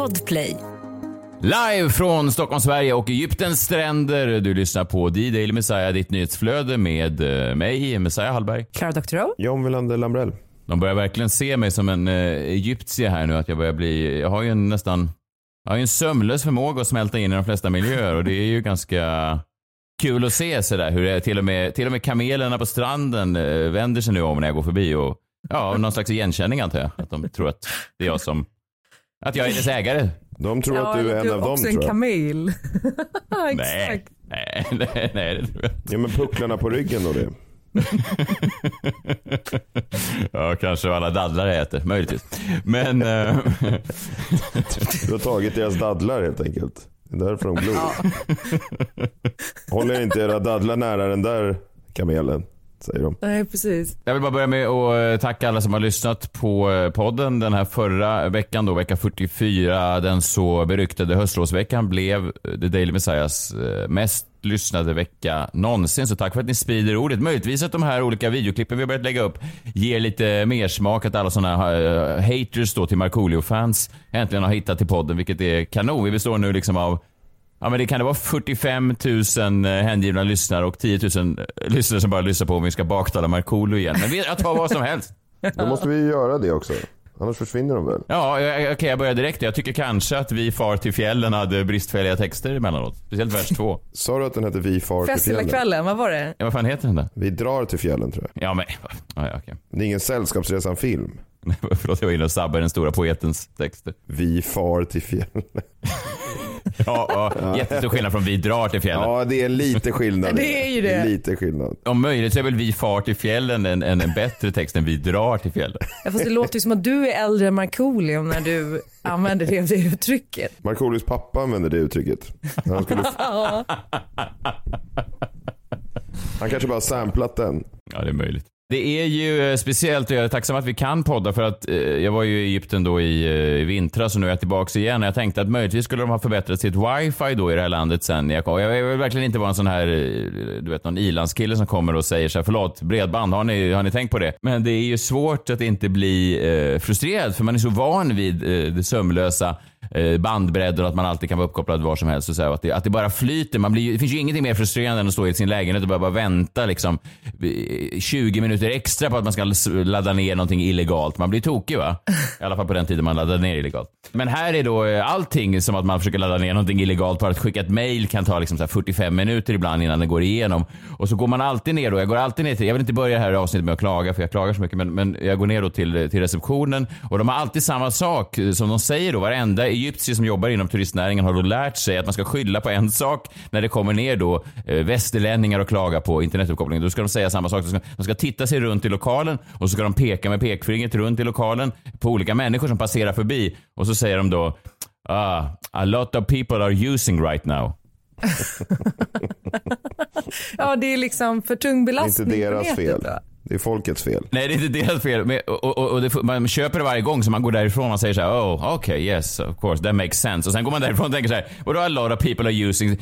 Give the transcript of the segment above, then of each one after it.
Podplay. Live från Stockholm, Sverige och Egyptens stränder. Du lyssnar på D-Daily Messiah, ditt nyhetsflöde med eh, mig, Messiah Hallberg. Clara Doctorow. John Wilander Lambrell. De börjar verkligen se mig som en eh, egyptier här nu, att jag börjar bli, jag har ju en nästan, jag har ju en sömlös förmåga att smälta in i de flesta miljöer och det är ju ganska kul att se sådär hur det är, till och med, till och med kamelerna på stranden eh, vänder sig nu om när jag går förbi och ja, någon slags igenkänning antar jag. Att de tror att det är jag som, att jag är dess ägare. De tror att du är en av dem också en tror jag. kamel. Nej, Exakt. nej, nej, nej, det tror jag inte. Ja men pucklarna på ryggen och det. Ja, kanske vad alla dadlare äter, möjligtvis. Men... eh, Du har tagit deras dadlar helt enkelt. Det är därför de glor. Håller inte era dadlar nära den där kamelen? Säger de. Nej, precis. jag vill bara börja med att eh, tacka alla som har lyssnat på eh, podden den här förra veckan då, vecka 44. Den så beryktade höstlovsveckan blev eh, The Daily Messiahs mest lyssnade vecka någonsin. Så tack för att ni sprider ordet. Möjligtvis att de här olika videoklippen vi har börjat lägga upp ger lite mer smak att alla sådana haters då till Markoolio-fans äntligen har hittat till podden, vilket är kanon. Vi består nu liksom av Ja men det kan det vara 45 000 hängivna lyssnare och 10 000 lyssnare som bara lyssnar på om vi ska baktala Markoolio igen. Men jag tar vad som helst. Då måste vi göra det också. Annars försvinner de väl? Ja, okej jag börjar direkt. Jag tycker kanske att Vi far till fjällen hade bristfälliga texter emellanåt. Speciellt vers två. Sa du att den hette Vi far till fjällen? kvällen, vad var det? Ja, vad fan heter den där? Vi drar till fjällen tror jag. Ja men, ja, ja, okej. Det är ingen Sällskapsresan-film. Förlåt jag var inne och sabbade den stora poetens texter. Vi far till fjällen. Ja, ja, jättestor skillnad från Vi drar till fjällen. Ja det är lite skillnad. Det är ju det. Lite skillnad. Om möjligt så är väl Vi far till fjällen en, en, en bättre text än Vi drar till fjällen. Ja, fast det låter ju som att du är äldre än Markoolio när du använder det, det uttrycket. Markoolios pappa använder det uttrycket. Han, skulle... han kanske bara samplat den. Ja, det är möjligt. Det är ju eh, speciellt och jag är tacksam att vi kan podda för att eh, jag var ju i Egypten då i, eh, i vintras och nu är jag tillbaka igen och jag tänkte att möjligtvis skulle de ha förbättrat sitt wifi då i det här landet sen jag kom. Jag vill verkligen inte vara en sån här, eh, du vet någon ilandskille som kommer och säger så här, förlåt, bredband, har ni, har ni tänkt på det? Men det är ju svårt att inte bli eh, frustrerad för man är så van vid eh, det sömlösa Eh, bandbredd och att man alltid kan vara uppkopplad var som helst och så här, att, det, att det bara flyter. Man blir, ju- det finns ju ingenting mer frustrerande än att stå i sin lägenhet och bara, bara vänta liksom eh, 20 minuter extra på att man ska ladda ner någonting illegalt. Man blir tokig va? I alla fall på den tiden man laddade ner illegalt. Men här är då eh, allting som att man försöker ladda ner någonting illegalt. Bara att skicka ett mail kan ta liksom så här 45 minuter ibland innan det går igenom. Och så går man alltid ner då. Jag går alltid ner till, jag vill inte börja det här avsnittet med att klaga för jag klagar så mycket. Men, men jag går ner då till, till receptionen och de har alltid samma sak som de säger då. Varenda egyptier som jobbar inom turistnäringen har då lärt sig att man ska skylla på en sak när det kommer ner då eh, västerlänningar och klagar på internetuppkopplingen. Då ska de säga samma sak. De ska, de ska titta sig runt i lokalen och så ska de peka med pekfingret runt i lokalen på olika människor som passerar förbi och så säger de då ah, a lot of people are using right now. Ja, det är liksom för tung Det är belastning inte deras fel. Det är folkets fel. Nej, det är inte deras fel. Men, och, och, och det, man köper det varje gång så man går därifrån och säger så här, oh, okay, yes, of course, that makes sense. Och sen går man därifrån och tänker så här, vadå a lot of people are using,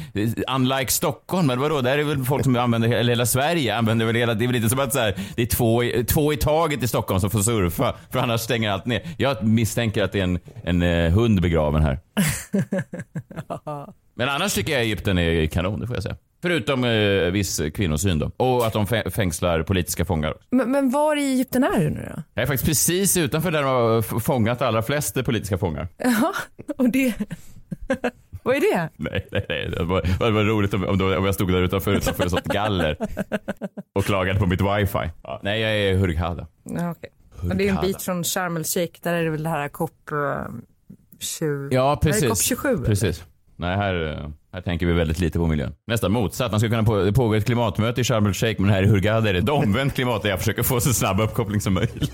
unlike Stockholm, men vadå, där är väl folk som använder, eller hela Sverige använder väl hela, det är väl inte som att så här, det är två, i- två i taget i Stockholm som får surfa, för annars stänger allt ner. Jag misstänker att det är en, en eh, hund begraven här. Men annars tycker jag Egypten är kanon, det får jag säga. Förutom eh, viss kvinnosyn då. Och att de fä- fängslar politiska fångar. Men, men var i Egypten är du nu då? Jag är faktiskt precis utanför där de har fångat allra flest politiska fångar. Ja, och det... Vad är det? Nej, nej, nej. Det var, det var roligt om, om, jag stod där utanför, utanför ett sånt galler och klagade på mitt wifi. Ja, nej, jag är Hurghada. Ja, okej. Och det är en bit från Sharm el Sheikh, där är det väl det här COP eh, 20... Ja, Är det precis. COP 27? eller? Precis. Nej, här, eh, här tänker vi väldigt lite på miljön. Nästan motsatt. Man skulle kunna på, ett klimatmöte i Sharm el Sheikh, men här i Hurghada är det ett omvänt klimat där jag försöker få så snabb uppkoppling som möjligt.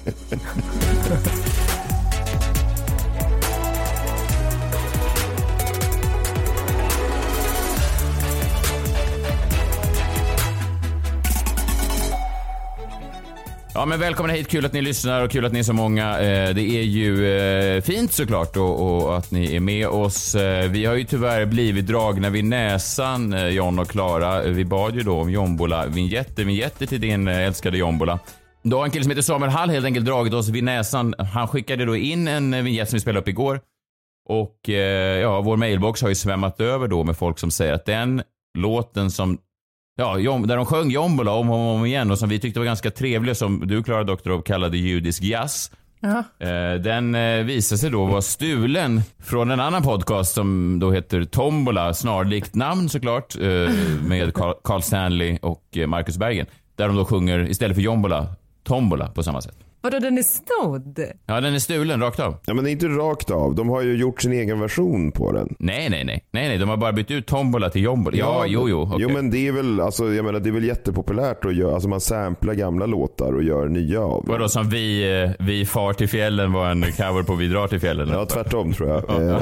Ja men välkomna hit, kul att ni lyssnar och kul att ni är så många. Eh, det är ju eh, fint såklart och, och att ni är med oss. Eh, vi har ju tyvärr blivit dragna vid näsan, John och Klara. Vi bad ju då om Jombola-vinjetter, vinjetter till din älskade Jombola. Då har en kille som heter Samuel Hall helt enkelt dragit oss vid näsan. Han skickade då in en vinjett som vi spelade upp igår. Och ja, vår mailbox har ju svämmat över då med folk som säger att den låten som Ja, där de sjöng Jombola om och om igen och som vi tyckte var ganska trevlig som du Klara Doktorov kallade judisk jazz. Uh-huh. Den eh, visade sig då vara stulen från en annan podcast som då heter Tombola, snarlikt namn såklart, eh, med Carl Stanley och Marcus Bergen. Där de då sjunger, istället för Jombola, Tombola på samma sätt. Vadå, den är snodd? Ja, den är stulen rakt av. Ja, men inte rakt av. De har ju gjort sin egen version på den. Nej, nej, nej. Nej, nej. De har bara bytt ut tombola till jombola. Ja, ja jo, jo. Okay. Jo, men det är väl, alltså, jag menar, det är väl jättepopulärt att göra, alltså man samplar gamla låtar och gör nya av dem. Vadå, som vi, eh, vi far till fjällen var en cover på Vi drar till fjällen? Ja, tvärtom tror jag. okay,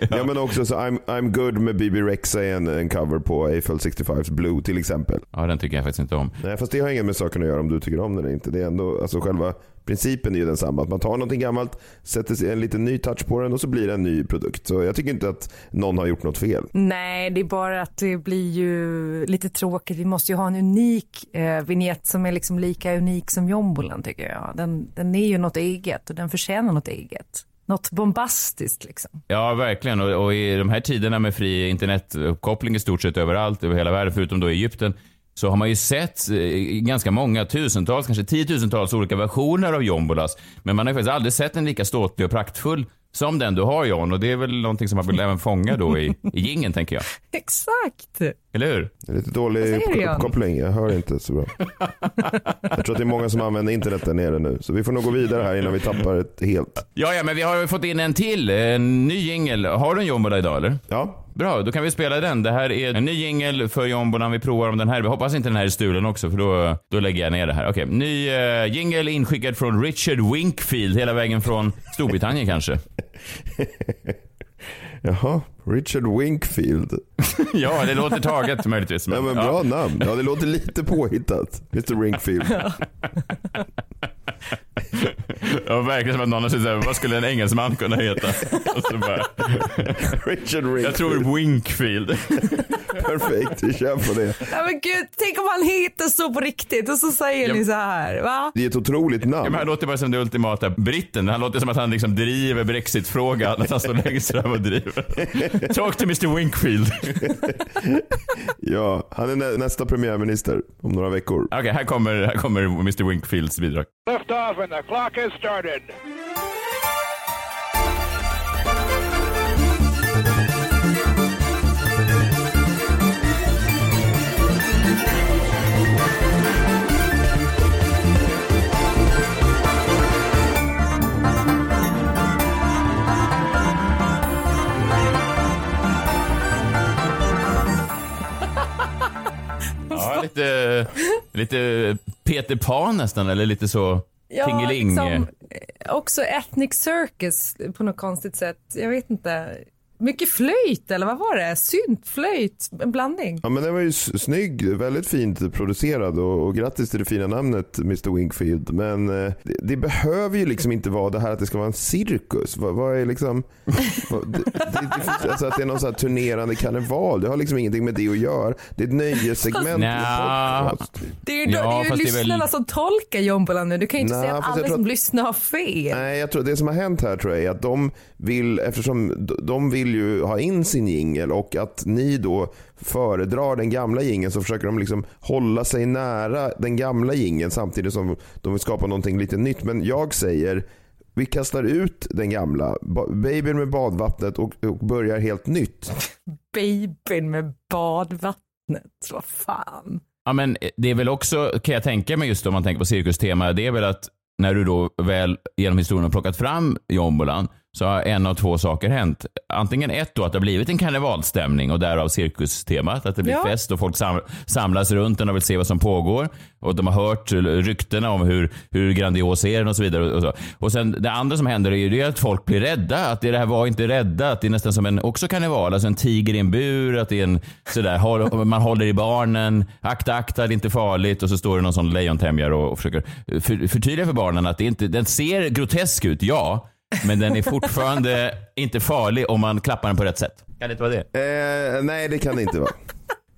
ja. ja. men också så I'm, I'm good med BB Rexa är en, en cover på Eiffel 65's Blue till exempel. Ja, den tycker jag faktiskt inte om. Nej, fast det har inget med saken att göra om du tycker om den eller inte. Det är ändå, alltså själva Principen är ju densamma. Att man tar någonting gammalt, sätter en liten ny touch på den och så blir det en ny produkt. Så jag tycker inte att någon har gjort något fel. Nej, det är bara att det blir ju lite tråkigt. Vi måste ju ha en unik eh, vignett som är liksom lika unik som jombolan tycker jag. Den, den är ju något eget och den förtjänar något eget något bombastiskt. Liksom. Ja, verkligen. Och, och, i de här tiderna med fri internetuppkoppling i stort sett överallt över hela världen, förutom då Egypten, så har man ju sett eh, ganska många tusentals, kanske tiotusentals olika versioner av Jombolas. Men man har ju faktiskt aldrig sett en lika ståtlig och praktfull som den du har John. Och det är väl någonting som man vill även fånga då i, i gingen tänker jag. Exakt. Eller hur? Det är lite dålig uppkoppling. Jag hör inte så bra. jag tror att det är många som använder internet där nere nu. Så vi får nog gå vidare här innan vi tappar det helt. Ja, ja, men vi har fått in en till. En ny jingel. Har du en jombola idag eller? Ja. Bra, då kan vi spela den. Det här är en ny jingel för jombolan. Vi provar om den här. Vi hoppas inte den här är stulen också, för då, då lägger jag ner det här. Okej, ny uh, jingel inskickad från Richard Winkfield, hela vägen från Storbritannien kanske. Jaha, Richard Winkfield. ja, det låter taget möjligtvis. Men, ja, men bra ja. namn. Ja, det låter lite påhittat. Mr Winkfield. Ja, verkligen som att någon har sagt vad skulle en engelsman kunna heta? Bara, Richard Winkfield. Jag tror Winkfield. Perfekt, vi kör på det. Ja, men gud, tänk om han heter så på riktigt och så säger ja. ni så här. Va? Det är ett otroligt namn. Ja, men han låter bara som det ultimata britten. Han låter som att han liksom driver brexitfrågan. Att han står längst fram och driver. Talk to Mr Winkfield. ja, han är nä nästa premiärminister om några veckor. Okej, okay, här, kommer, här kommer Mr Winkfields bidrag. Lift off and the clock has started. Ja, lite, lite Peter Pan nästan, eller lite så ja, tingeling. Liksom, också ethnic circus på något konstigt sätt. Jag vet inte. Mycket flöjt, eller vad var det? Synt, flöjt, en blandning. Ja, men den var ju snygg, väldigt fint producerad och, och grattis till det fina namnet Mr Wingfield. Men eh, det, det, behöver ju liksom inte vara det här att det ska vara en cirkus. Vad, vad är liksom... vad, det, det, alltså att det är någon sån här turnerande karneval, det har liksom ingenting med det att göra. Det är ett nöjessegment Nja. Det är ju, ja, det är ju lyssnarna väl... som tolkar jombolan nu. Du kan ju inte Nja, säga att alla som att... lyssnar har fel. Nej, jag tror det som har hänt här tror jag är att de vill, eftersom de vill ju ha in sin jingel och att ni då föredrar den gamla jingeln så försöker de liksom hålla sig nära den gamla jingeln samtidigt som de vill skapa någonting lite nytt. Men jag säger vi kastar ut den gamla, babyn med badvattnet och, och börjar helt nytt. babyn med badvattnet, vad fan. Ja men det är väl också, kan jag tänka mig just om man tänker på cirkustema, det är väl att när du då väl genom historien har plockat fram jombolan så har en av två saker hänt. Antingen ett då att det har blivit en karnevalstämning och därav cirkustemat. Att det blir ja. fest och folk sam samlas runt den och vill se vad som pågår. Och de har hört ryktena om hur, hur grandios är den och så vidare. Och, så. och sen det andra som händer är ju att folk blir rädda. Att det här var inte rädda. Att det är nästan som en också karneval. Alltså en tiger i en bur. Att det är en sådär, man håller i barnen. Akta, akta, det är inte farligt. Och så står det någon sån lejontämjare och, och försöker för, förtydliga för barnen att det inte, den ser grotesk ut, ja. Men den är fortfarande inte farlig om man klappar den på rätt sätt. Kan det inte vara det? Eh, nej, det kan det inte vara.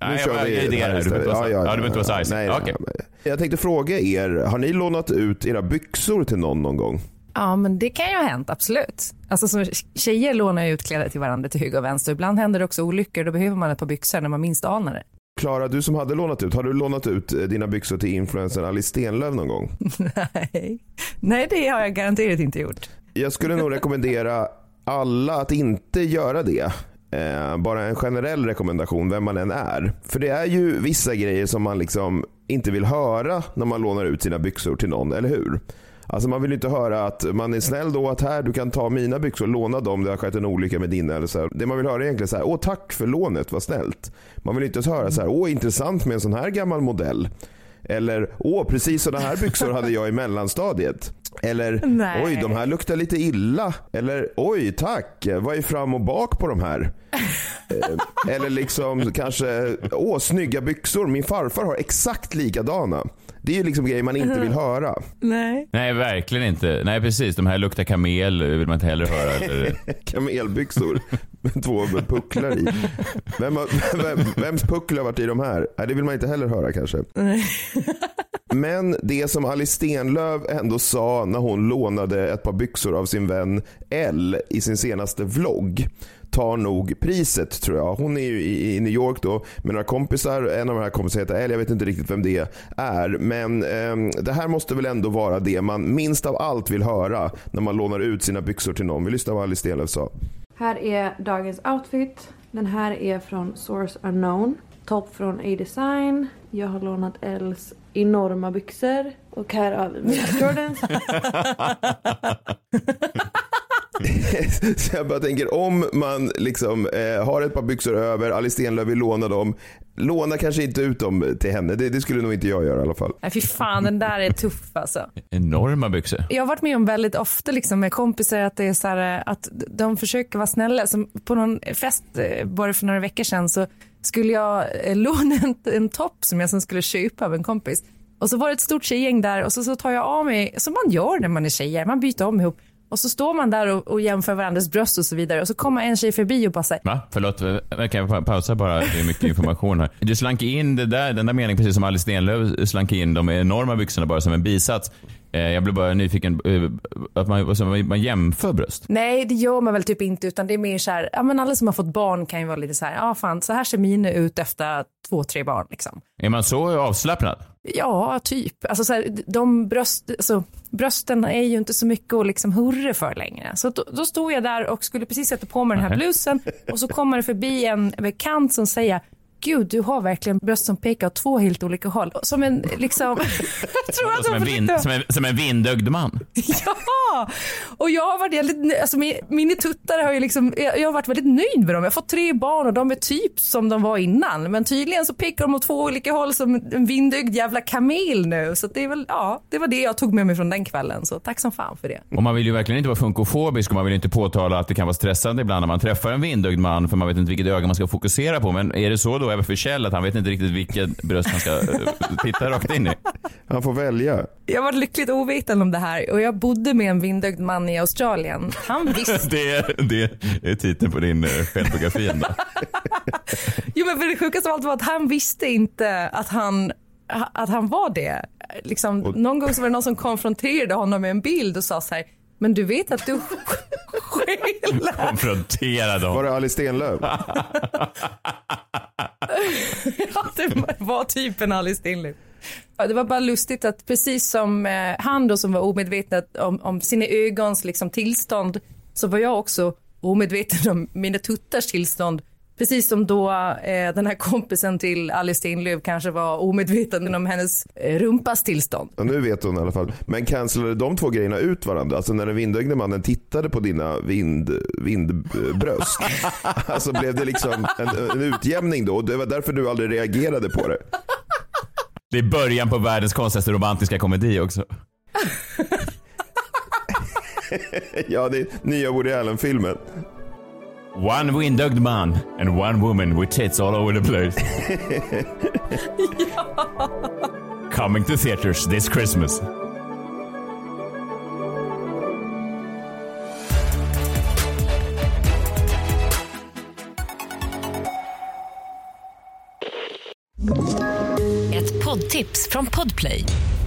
Nu Nej, kör vi det här istället. Ja, ja, ja, du behöver inte vara så arg. Okay. Jag tänkte fråga er, har ni lånat ut era byxor till någon någon gång? Ja, men det kan ju ha hänt, absolut. Alltså, så, tjejer lånar ju ut kläder till varandra till höger och vänster. Ibland händer det också olyckor, då behöver man ett par byxor när man minst anar det. Klara, du som hade lånat ut, har du lånat ut eh, dina byxor till influencern Alice Stenlöf någon gång? Nej. Nej, det har jag garanterat inte gjort. Jag skulle nog rekommendera alla att inte göra det. Eh, bara en generell rekommendation, vem man än är. För det är ju vissa grejer som man liksom inte vill höra när man lånar ut sina byxor till någon, eller hur? Alltså man vill inte höra att man är snäll då att här du kan ta mina byxor, låna dem, det har skett en olycka med dina eller så här. Det man vill höra är egentligen så här, åh tack för lånet, vad snällt. Man vill inte höra så här, åh intressant med en sån här gammal modell. Eller, åh precis sådana här byxor hade jag i mellanstadiet. Eller, Nej. oj de här luktar lite illa. Eller, oj tack, vad är fram och bak på de här? Eh, Eller liksom kanske, åh snygga byxor, min farfar har exakt likadana. Det är ju liksom grejer man inte vill höra. Nej. Nej, verkligen inte. Nej, precis. De här luktar kamel vill man inte heller höra. Eller... Kamelbyxor med två pucklar i. Vem har, vem, vems puckel har varit i de här? Nej, det vill man inte heller höra kanske. Men det som Alice Stenlöf ändå sa när hon lånade ett par byxor av sin vän L i sin senaste vlogg tar nog priset tror jag. Hon är ju i, New York då med några kompisar. En av de här kompisarna heter L. Jag vet inte riktigt vem det är. Men eh, det här måste väl ändå vara det man minst av allt vill höra när man lånar ut sina byxor till någon. Vi lyssnar vad Alice Stenlöf sa. Här är dagens outfit. Den här är från Source Unknown. Topp från A-Design. Jag har lånat Els enorma byxor. Och här har vi mina Jordans. Så jag bara tänker om man liksom eh, har ett par byxor över, Alice Stenlöf vill låna dem. Låna kanske inte ut dem till henne. Det, det skulle nog inte jag göra i alla fall. Nej, fy fan, den där är tuff alltså. Enorma byxor. Jag har varit med om väldigt ofta liksom, med kompisar att det är så här, att de försöker vara snälla. Som på någon fest eh, bara för några veckor sedan så skulle jag eh, låna en, en topp som jag sen skulle köpa av en kompis. Och så var det ett stort tjejgäng där och så, så tar jag av mig, som man gör när man är tjejer, man byter om ihop. Och så står man där och, och jämför varandras bröst och så vidare och så kommer en tjej förbi och bara säger Va? Förlåt, kan jag pausa bara? Det är mycket information här. Du slank in det där, den där meningen precis som Alice Stenlöf slank in de enorma byxorna bara som en bisats. Eh, Jag blev bara nyfiken, eh, att man, alltså, man jämför bröst. Nej, det gör man väl typ inte utan det är mer så här, ja men alla som har fått barn kan ju vara lite så här, ja fan så här ser mina ut efter två, tre barn liksom. Är man så avslappnad? Ja, typ. Alltså så här, de bröst, alltså, brösten är ju inte så mycket att liksom hurra för längre. Så då, då stod jag där och skulle precis sätta på mig den här blusen och så kommer det förbi en bekant som säger Gud, du har verkligen bröst som pekar åt två helt olika håll. Som en liksom... tror att Som en, vind, som en, som en vindögd man? Ja! Och jag har varit väldigt, alltså min, mina tuttar har ju liksom, jag, jag har varit väldigt nöjd med dem. Jag har fått tre barn och de är typ som de var innan. Men tydligen så pekar de åt två olika håll som en vindögd jävla kamel nu. Så det är väl, ja, det var det jag tog med mig från den kvällen. Så tack som fan för det. Och man vill ju verkligen inte vara funkofobisk och man vill inte påtala att det kan vara stressande ibland när man träffar en vindögd man för man vet inte vilket öga man ska fokusera på. Men är det så då Kjell att han vet inte riktigt vilket bröst han ska eh, titta rakt in i? Han får välja. Jag var lyckligt ovetande om det här och jag bodde med en vindögd man i Australien. Han visste, Det, det är titeln på din eh, självbiografi ändå. jo men för det sjukaste av allt var att han visste inte att han att han var det. Liksom, någon gång så var det någon som konfronterade honom med en bild och sa så här, men du vet att du skäller. Konfronterade Var honom. det Alice Stenlöf? Ja, det var typ en Alice Stenlöf. Ja, det var bara lustigt att precis som eh, han då som var omedveten om, om sina ögons liksom, tillstånd så var jag också omedveten om mina tuttars tillstånd. Precis som då eh, den här kompisen till Alice Stenlöf kanske var omedveten om hennes eh, rumpas tillstånd. Ja, nu vet hon i alla fall. Men cancelade de två grejerna ut varandra? Alltså när den vindögde mannen tittade på dina vind, vindbröst. alltså blev det liksom en, en utjämning då? Och Det var därför du aldrig reagerade på det. Det är början på världens konstigaste romantiska komedi också. Ja, det är nya Woody Allen-filmen. One windögd man and one woman with tits all over the place. Coming to theaters this Christmas. Ett poddtips från Podplay.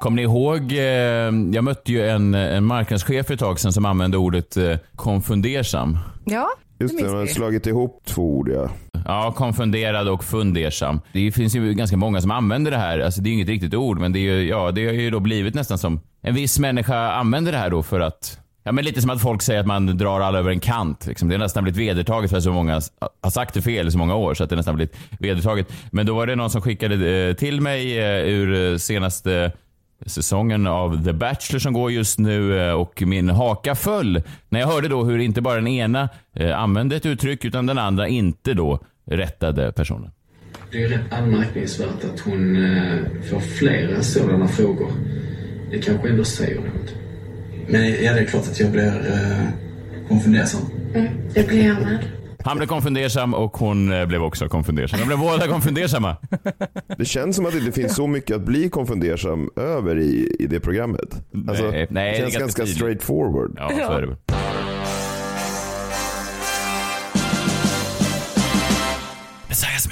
Kommer ni ihåg, eh, jag mötte ju en, en marknadschef för ett tag sedan som använde ordet eh, konfundersam. Ja, Just det, man har slagit ihop två ord ja. Ja, konfunderad och fundersam. Det finns ju ganska många som använder det här. Alltså det är ju inget riktigt ord, men det, är ju, ja, det har ju då blivit nästan som en viss människa använder det här då för att Ja, men lite som att folk säger att man drar alla över en kant. Liksom. Det har nästan blivit vedertaget för att så många har sagt det fel i så många år så att det nästan blivit vedertaget. Men då var det någon som skickade eh, till mig eh, ur eh, senaste säsongen av The Bachelor som går just nu eh, och min haka föll när jag hörde då hur inte bara den ena eh, använde ett uttryck utan den andra inte då rättade personen. Det är rätt anmärkningsvärt att hon eh, får flera sådana frågor. Det kanske ändå säger något. Men ja, det är klart att jag blir eh, konfundersam. Det blir jag med. Han blev konfundersam och hon eh, blev också konfundersam. De blev båda konfundersamma. Det känns som att det inte finns så mycket att bli konfundersam över i, i det programmet. Alltså, Nej, nej, det det känns ganska ganska tydligt. straight forward. Ja, så är det. Messiahs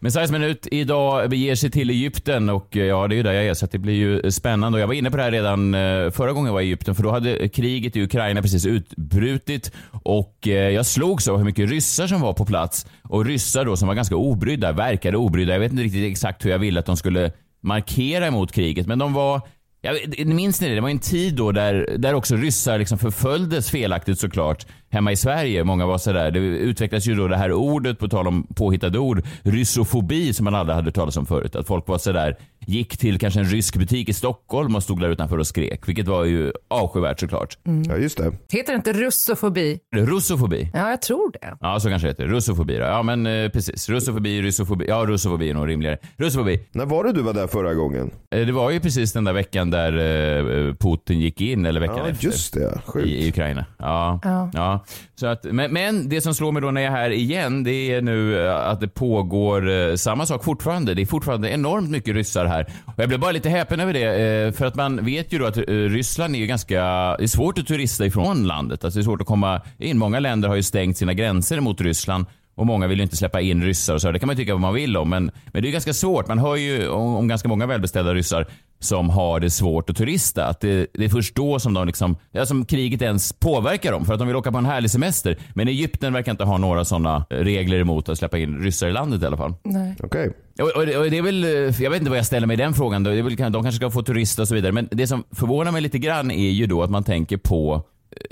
minut. Messiahs minut idag beger sig till Egypten och eh, ja, det är ju där jag är så att det blir ju spännande. Och jag var inne på det här redan eh, förra gången jag var i Egypten för då hade kriget i Ukraina precis utbrutit och eh, jag slogs av hur mycket ryssar som var på plats och ryssar då som var ganska obrydda, verkade obrydda. Jag vet inte riktigt exakt hur jag ville att de skulle markera emot kriget men de var jag minns ni det? Det var en tid då där, där också ryssar liksom förföljdes felaktigt såklart hemma i Sverige. Många var sådär. Det utvecklades ju då det här ordet, på tal om påhittade ord, ryssofobi som man aldrig hade talat om förut. Att folk var sådär, gick till kanske en rysk butik i Stockholm och stod där utanför och skrek. Vilket var ju avskyvärt såklart. Ja, just det. Heter det inte russofobi? Russofobi. Ja, jag tror det. Ja, så kanske det heter. Russofobi då. Ja, men eh, precis. Russofobi, russofobi. Ja, russofobi är nog rimligare. Russofobi. När var det du var där förra gången? Eh, Det var ju precis den där veckan där eh, Putin gick in, eller veckan Ja, efter. just det. Sjukt. i, i Ukraina. Ja. Ja. ja. Så att, men, men det som slår mig då när jag är här igen, det är nu eh, att det pågår eh, samma sak fortfarande. Det är fortfarande enormt mycket ryssar här. Och jag blev bara lite häpen över det, eh, för att man vet ju då att eh, Ryssland är ju ganska, det är svårt att turista ifrån landet. Alltså det är svårt att komma in. Många länder har ju stängt sina gränser mot Ryssland. Och många vill ju inte släppa in ryssar och så. Det kan man tycka vad man vill om. Men, men det är ganska svårt. Man hör ju om, om ganska många välbeställda ryssar som har det svårt att turista. Att det, det är först då som, de liksom, ja, som kriget ens påverkar dem. För att de vill åka på en härlig semester. Men Egypten verkar inte ha några sådana regler emot att släppa in ryssar i landet i alla fall. Nej. Okej. Och, och, det- och det är väl, eh, jag vet inte vad jag ställer mig i den frågan. Då. Det är väl, de kanske ska få turista och så vidare. Men det som förvånar mig lite grann är ju då att man tänker på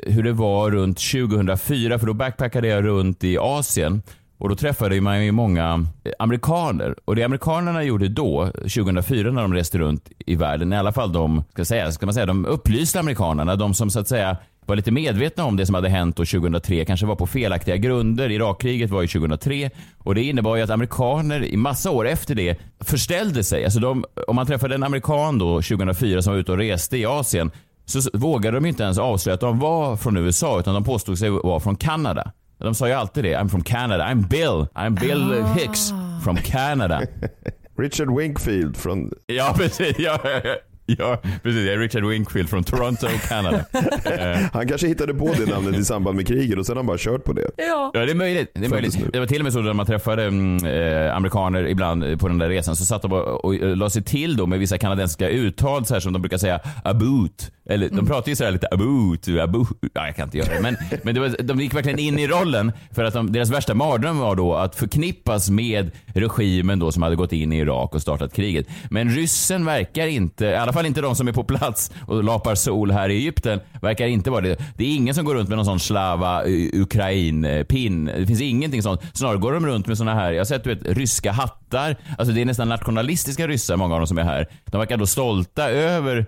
eh, hur det var runt 2004. För då backpackade jag runt i Asien. Och då träffade man ju många eh, amerikaner. Och det amerikanerna gjorde då, 2004 när de reste runt i världen, i alla fall de, ska, säga, ska man säga, de upplysta amerikanerna, de som så att säga var lite medvetna om det som hade hänt då 2003, kanske var på felaktiga grunder. Irakkriget var ju 2003 och det innebar ju att amerikaner i massa år efter det förställde sig. Alltså de, om man träffade en amerikan då 2004 som var ute och reste i Asien så vågade de inte ens avslöja att de var från USA utan de påstod sig vara från Kanada. De sa ju alltid det. I'm from Canada. I'm Bill. I'm Bill Hicks from Canada. Richard Winkfield från... Ja, precis. Ja, ja, ja. Ja, precis. Jag är Richard Winkfield från Toronto, Canada. Eh, Han kanske hittade på det namnet i samband med kriget och sen har han bara kört på det. Ja, det är möjligt. Det, är möjligt. det var till och med så när man träffade mm, eh, amerikaner ibland eh, på den där resan så satt de och, och, och la sig till då med vissa kanadensiska uttal så här som de brukar säga aboot. Eller de pratar ju sådär lite aboot, aboot. Ja, jag kan inte göra det. Men, men det var, de gick verkligen in i rollen för att de, deras värsta mardröm var då att förknippas med regimen då som hade gått in i Irak och startat kriget. Men ryssen verkar inte, i alla fall inte de som är på plats och lapar sol här i Egypten, verkar inte vara det. Det är ingen som går runt med någon sån slava eh, Ukrain-pin. Det finns ingenting sånt. Snarare går de runt med såna här, jag har sett du vet, ryska hattar. Alltså det är nästan nationalistiska ryssar, många av dem som är här. De verkar då stolta över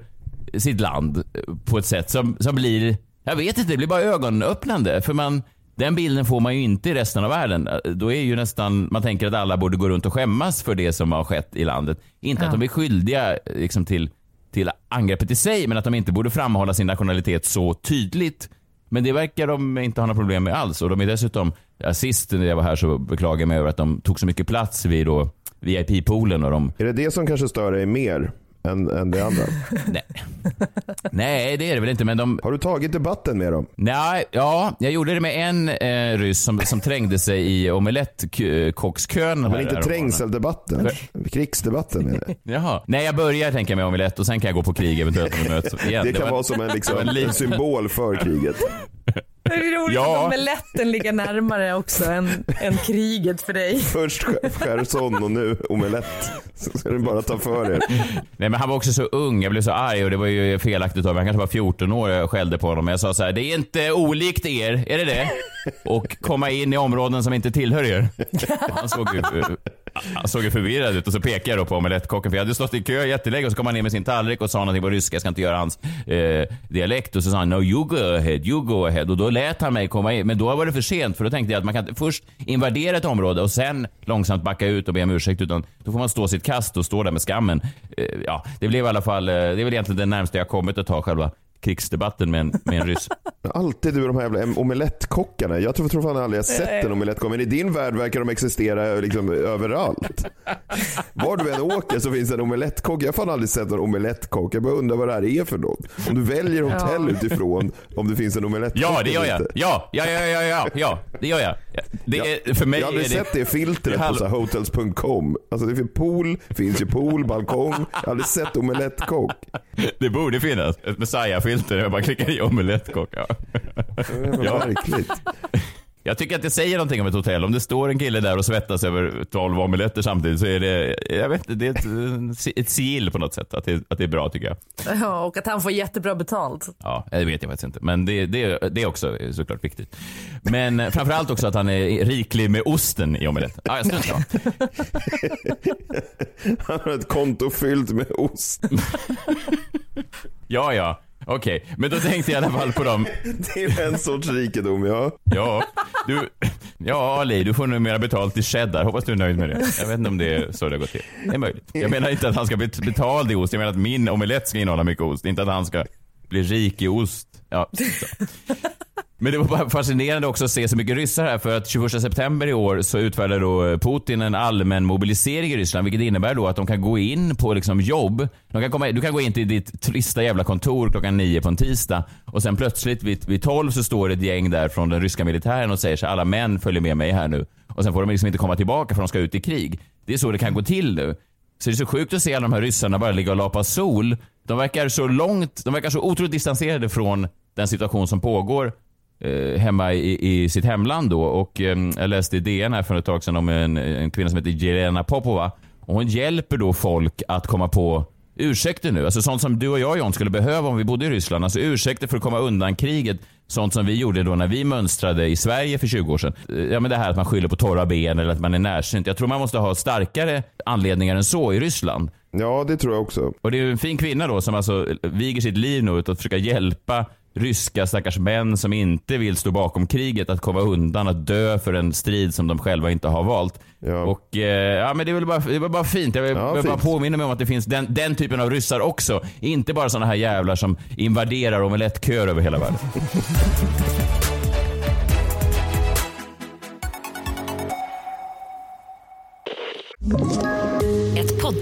sitt land eh, på ett sätt som, som blir, jag vet inte, det blir bara ögonöppnande. För man, Den bilden får man ju inte i resten av världen. Då är ju nästan, man tänker att alla borde gå runt och skämmas för det som har skett i landet. Inte Ja. att de är skyldiga liksom, till, till angreppet i sig, men att de inte borde framhålla sin nationalitet så tydligt. Men det verkar de inte ha några problem med alls. Och de är dessutom, ja, sist när jag var här så beklagade jag mig över att de tog så mycket plats vid då VIP-poolen och de Är det det som kanske stör dig mer än, än det andra? Nej, det är det väl inte, men de... Har du tagit debatten med dem? Nej, ja, jag gjorde det med en eh, ryss som, som trängde sig i omelettkokskön. Men inte trängseldebatten? Krigsdebatten menar jag. Jaha. Nej, jag börjar tänka med omelett och sen kan jag gå på krig eventuellt om vi möts igen. Det kan var- vara som en, liksom, det en symbol för kriget. Det är roligt Ja. att omeletten ligger närmare också än, än kriget för dig. Först Cherson och nu omelett. Så ska du bara ta för er. Nej men han var också så ung, jag blev så arg och det var ju felaktigt av mig. Han kanske var 14 år och jag skällde på honom. Jag sa så här, det är inte olikt er, är det det? Och komma in i områden som inte tillhör er. Han såg ju, han såg ju förvirrad ut och så pekade jag då på omelettkocken för jag hade stått i kö jättelänge och så kom han ner med sin tallrik och sa någonting på ryska, jag ska inte göra hans eh, dialekt. Och så sa han, no you go ahead, you go ahead. Och då lät han mig komma in. Men då var det för sent för då tänkte jag att man kan inte först invadera ett område och sen långsamt backa ut och be om ursäkt. Utan då får man stå sitt kast och stå där med skammen. Eh, ja, det blev i alla fall, eh, det är väl egentligen det närmaste jag kommit att ta själva krigsdebatten med en, med en ryss. Alltid du de här jävla omelettkockarna. Jag tror, tror fan aldrig jag sett en omelettkocka. Men i din värld verkar de existera liksom överallt. Var du än åker så finns det en omelettkocka. Jag har fan aldrig sett någon omelettkocka. Jag bara undrar vad det här är för något. Om du väljer hotell Ja. utifrån om det finns en omelettkocka Ja, det gör jag. Ja, ja, ja, ja, ja, ja, det gör jag. Det är, för mig jag har aldrig är det... sett det filtret Halv- på hotels.com. Alltså det finns pool, finns ju pool, balkong. Jag har aldrig sett omelettkok. Det borde finnas ett Messiah-filter där jag bara klickar i omelettkok. Ja. Ja, verkligt. Jag tycker att det säger någonting om ett hotell. Om det står en kille där och svettas över 12 omeletter samtidigt så är det, jag vet inte, det är ett, ett sigill på något sätt. Att det, att det är bra tycker jag. Ja, och att han får jättebra betalt. Ja, det vet jag faktiskt inte. Men det, det, det är också såklart viktigt. Men framförallt också att han är riklig med osten i omeletten. Ja, jag samma. Han har ett konto fyllt med ost. Ja, ja. Okej, men då tänkte jag i alla fall på dem. Det är en sorts rikedom, ja. Ja, du, ja Ali, du får numera betalt i cheddar. Hoppas du är nöjd med det. Jag vet inte om det är så det går till. Det är möjligt. Jag menar inte att han ska bli betald i ost. Jag menar att min omelett ska innehålla mycket ost. Inte att han ska bli rik i ost. Ja, så. Men det var bara fascinerande också att se så mycket ryssar här för att 21 september i år så utfärdar då eh, Putin en allmän mobilisering i Ryssland vilket innebär då att de kan gå in på liksom jobb. De kan komma, du kan gå in till ditt trista jävla kontor klockan nio på en tisdag och sen plötsligt vid, vid 12 så står det ett gäng där från den ryska militären och säger så här, alla män följer med mig här nu. Och sen får de liksom inte komma tillbaka för de ska ut i krig. Det är så det kan gå till nu. Så det är så sjukt att se alla de här ryssarna bara ligga och lapa sol. De verkar så långt, de verkar så otroligt distanserade från den situation som pågår hemma i, i sitt hemland då. Och eh, jag läste i DN här för ett tag sedan om en, en kvinna som heter Jelena Popova. Och hon hjälper då folk att komma på ursäkter nu. Alltså sånt som du och jag John skulle behöva om vi bodde i Ryssland. Alltså ursäkter för att komma undan kriget. Sånt som vi gjorde då när vi mönstrade i Sverige för 20 år sedan. Eh, Ja men det här att man skyller på torra ben eller att man är närsynt. Jag tror man måste ha starkare anledningar än så i Ryssland. Ja, det tror jag också. Och det är en fin kvinna då som alltså viger sitt liv nu åt att försöka hjälpa ryska stackars män som inte vill stå bakom kriget att komma undan att dö för en strid som de själva inte har valt. Och eh, ja men det är väl bara, det var bara fint. Jag vill, Ja, bara fint. påminna mig om att det finns den, den typen av ryssar också. Inte bara sådana här jävlar som invaderar omelettköer över hela världen.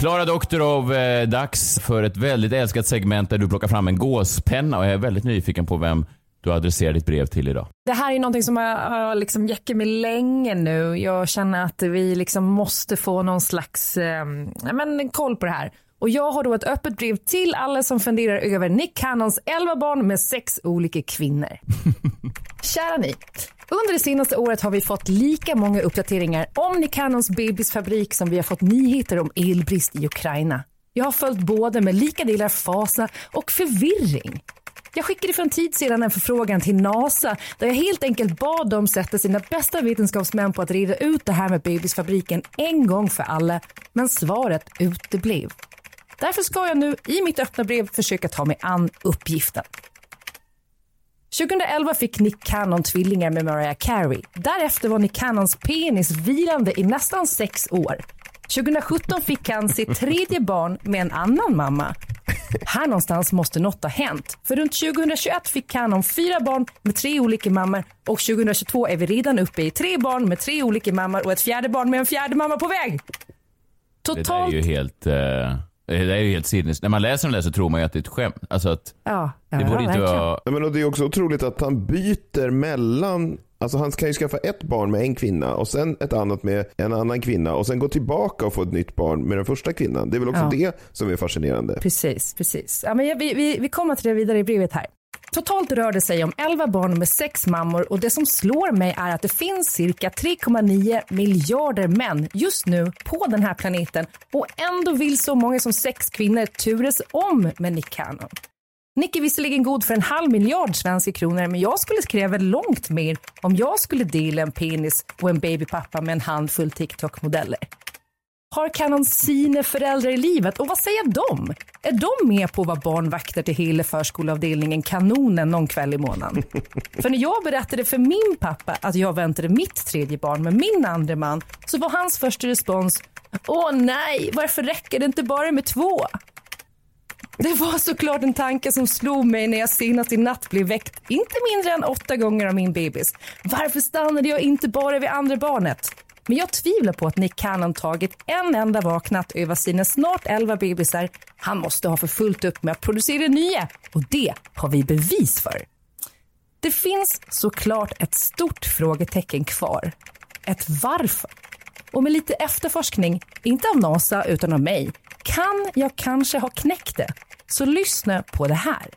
Klara Doktorov, eh, dags för ett väldigt älskat segment där du plockar fram en gåspenna och jag är väldigt nyfiken på vem du adresserar ditt brev till idag? Det här är någonting som har, har liksom jäckat mig länge nu. Jag känner att vi liksom måste få någon slags eh, men, koll på det här. Och jag har då ett öppet brev till alla som funderar över Nick Cannons 11 barn med sex olika kvinnor. Kära ni. Under det senaste året har vi fått lika många uppdateringar om Nikanons bebisfabrik som vi har fått nyheter om elbrist i Ukraina. Jag har följt både med lika delar fasa och förvirring. Jag skickade för en tid sedan en förfrågan till NASA där jag helt enkelt bad dem sätta sina bästa vetenskapsmän på att reda ut det här med bebisfabriken en gång för alla, men svaret uteblev. Därför ska jag nu i mitt öppna brev försöka ta mig an uppgiften. 2011 fick Nick Cannon tvillingar med Mariah Carey. Därefter var Nick Cannons penis vilande i nästan sex år. 2017 fick han sitt tredje barn med en annan mamma. Här någonstans måste något ha hänt. För runt 2021 fick Cannon fyra barn med tre olika mammor och 2022 är vi redan uppe i tre barn med tre olika mammor och ett fjärde barn med en fjärde mamma på väg. Det där är ju helt... Uh, det där är ju helt sinnes. När man läser om det så tror man ju att det är ett skämt. Alltså att Ja, ja, det borde inte vara... Ja, men och det är också otroligt att han byter mellan Alltså han kan ju skaffa ett barn med en kvinna och sen ett annat med en annan kvinna och sen gå tillbaka och få ett nytt barn med den första kvinnan. Det är väl också Ja. det som är fascinerande. Precis, precis. Ja, men vi, vi, vi kommer till det vidare i brevet här. Totalt rör det sig om 11 barn med sex mammor och det som slår mig är att det finns cirka 3,9 miljarder män just nu på den här planeten och ändå vill så många som sex kvinnor turas om med Nick Cannon. Nick är visserligen god för en halv miljard svenska kronor men jag skulle kräva långt mer om jag skulle dela en penis och en babypappa med en handfull TikTok-modeller. Har Cannon sina föräldrar i livet och vad säger de? Är de med på att vara barnvakter till hela förskoleavdelningen Kanonen någon kväll i månaden? För när jag berättade för min pappa att jag väntade mitt tredje barn med min andra man så var hans första respons Åh nej, varför räcker det inte bara med två? Det var såklart en tanke som slog mig när jag senast i natt blev väckt inte mindre än åtta gånger av min bebis. Varför stannade jag inte bara vid andra barnet? Men jag tvivlar på att Nick Cannon tagit en enda vaknat över sina snart elva bebisar. Han måste ha för fullt upp med att producera nya och det har vi bevis för. Det finns såklart ett stort frågetecken kvar. Ett varför. Och med lite efterforskning, inte av NASA utan av mig, kan jag kanske ha knäckt det. Så lyssna på det här.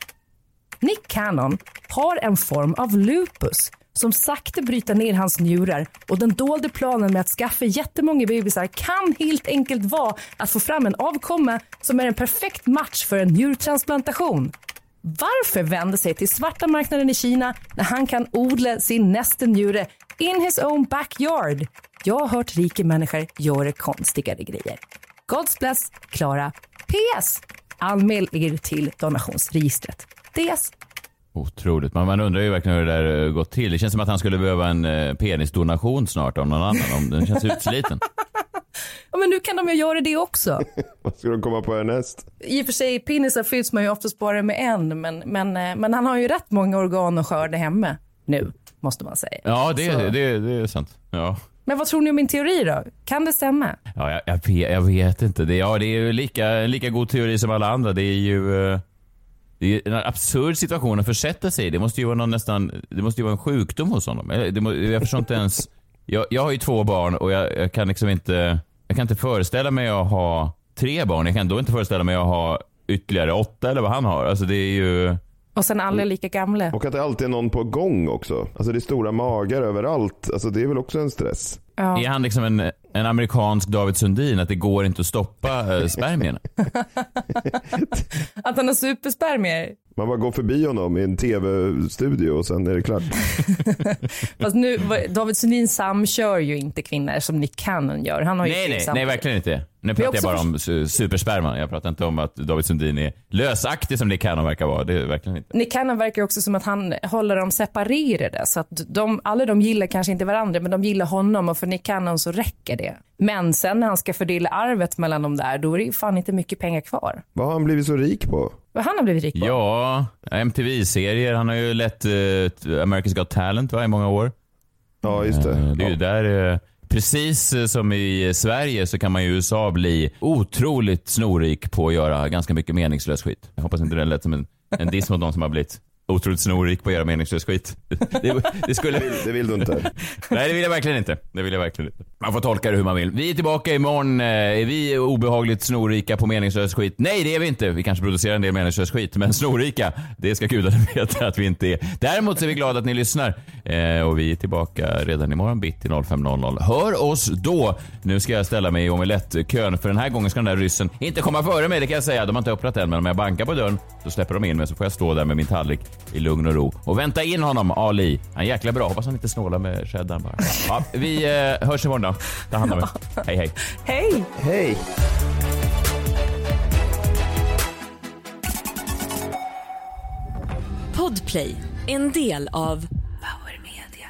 Nick Cannon har en form av lupus som sakta bryter ner hans njurar och den dolda planen med att skaffa jättemånga bebisar kan helt enkelt vara att få fram en avkomma som är en perfekt match för en njurtransplantation. Varför vända sig till svarta marknaden i Kina när han kan odla sin nästa njure in his own backyard? Jag har hört rika människor göra konstigare grejer. Gods bless, Klara. PS. Anmäl er till donationsregistret. DS. Otroligt. Man, man undrar ju verkligen hur det där eh, gått till. Det känns som att han skulle behöva en eh, penisdonation snart av någon annan. Om den känns utsliten. Ja, men nu kan de ju göra det också. Vad ska de komma på härnäst? I och för sig, penisar fylls man ju oftast bara med en, men, men, eh, men han har ju rätt många organ att skörda hemma nu, måste man säga. Ja, det, Så. det, det är sant. Ja. Men vad tror ni om min teori då? Kan det stämma? Ja, jag, jag, vet, jag vet inte. Det, ja, det är ju lika, en lika god teori som alla andra. Det är ju eh, det är en absurd situation att försätta sig i. Det måste ju vara någon nästan, det måste ju vara en sjukdom hos honom. Jag, förstår inte ens. Jag, jag har ju två barn och jag, jag kan liksom inte, jag kan inte föreställa mig att ha tre barn. Jag kan då inte föreställa mig att ha ytterligare åtta eller vad han har. Alltså det är ju... Och sen alla är lika gamla. Och att det alltid är någon på gång också. Alltså det är stora magar överallt. Alltså det är väl också en stress. Är han liksom en, en amerikansk David Sundin? Att det går inte att stoppa eh, spermierna? Att han har superspermier. Man bara går förbi honom i en tv-studio och sen är det klart. Fast nu, David Sundin samkör ju inte kvinnor som Nick Cannon gör. Han har ju Nej, nej, verkligen inte. Nu pratar jag bara om su- supersperman. Jag pratar inte om att David Sundin är lösaktig som Nick Cannon verkar vara. Det är verkligen inte. Nick Cannon verkar också som att han håller dem separerade så att de, alla de gillar kanske inte varandra men de gillar honom och för Nick Cannon så räcker det. Men sen när han ska fördela arvet mellan dem där då är det ju fan inte mycket pengar kvar. Vad har han blivit så rik på? Vad han har blivit rik på? Ja, MTV-serier. Han har ju lett eh, America's Got Talent va, i många år. Ja, just det. Eh, det är ju där, eh, precis eh, som i Sverige så kan man i USA bli otroligt snorrik på att göra ganska mycket meningslös skit. Jag hoppas inte det lät som en, en diss mot någon som har blivit otroligt snorrik på att göra meningslös skit. Det, det skulle... Det vill du inte. Nej, det vill jag verkligen inte. Det vill jag verkligen inte. Man får tolka det hur man vill. Vi är tillbaka imorgon. Eh, Är vi obehagligt snorrika på meningslös skit? Nej, det är vi inte. Vi kanske producerar en del meningslös skit, men snorrika, det ska gudarna veta att vi inte är. Däremot så är vi glada att ni lyssnar. Eh, Och vi är tillbaka redan imorgon bitti 05.00. Hör oss då. Nu ska jag ställa mig i omelettkön, för den här gången ska den där ryssen inte komma före mig, det kan jag säga. De har inte öppnat än, men om jag bankar på dörren så släpper de in mig så får jag stå där med min tallrik i lugn och ro och vänta in honom, Ali. Han är jäkla bra. Hoppas han inte snålar med cheddarn bara. Ja, vi eh, hörs imorgon då. Ta hand om er. Hej, hej. Hej! Hej! Podplay, en del av Power Media.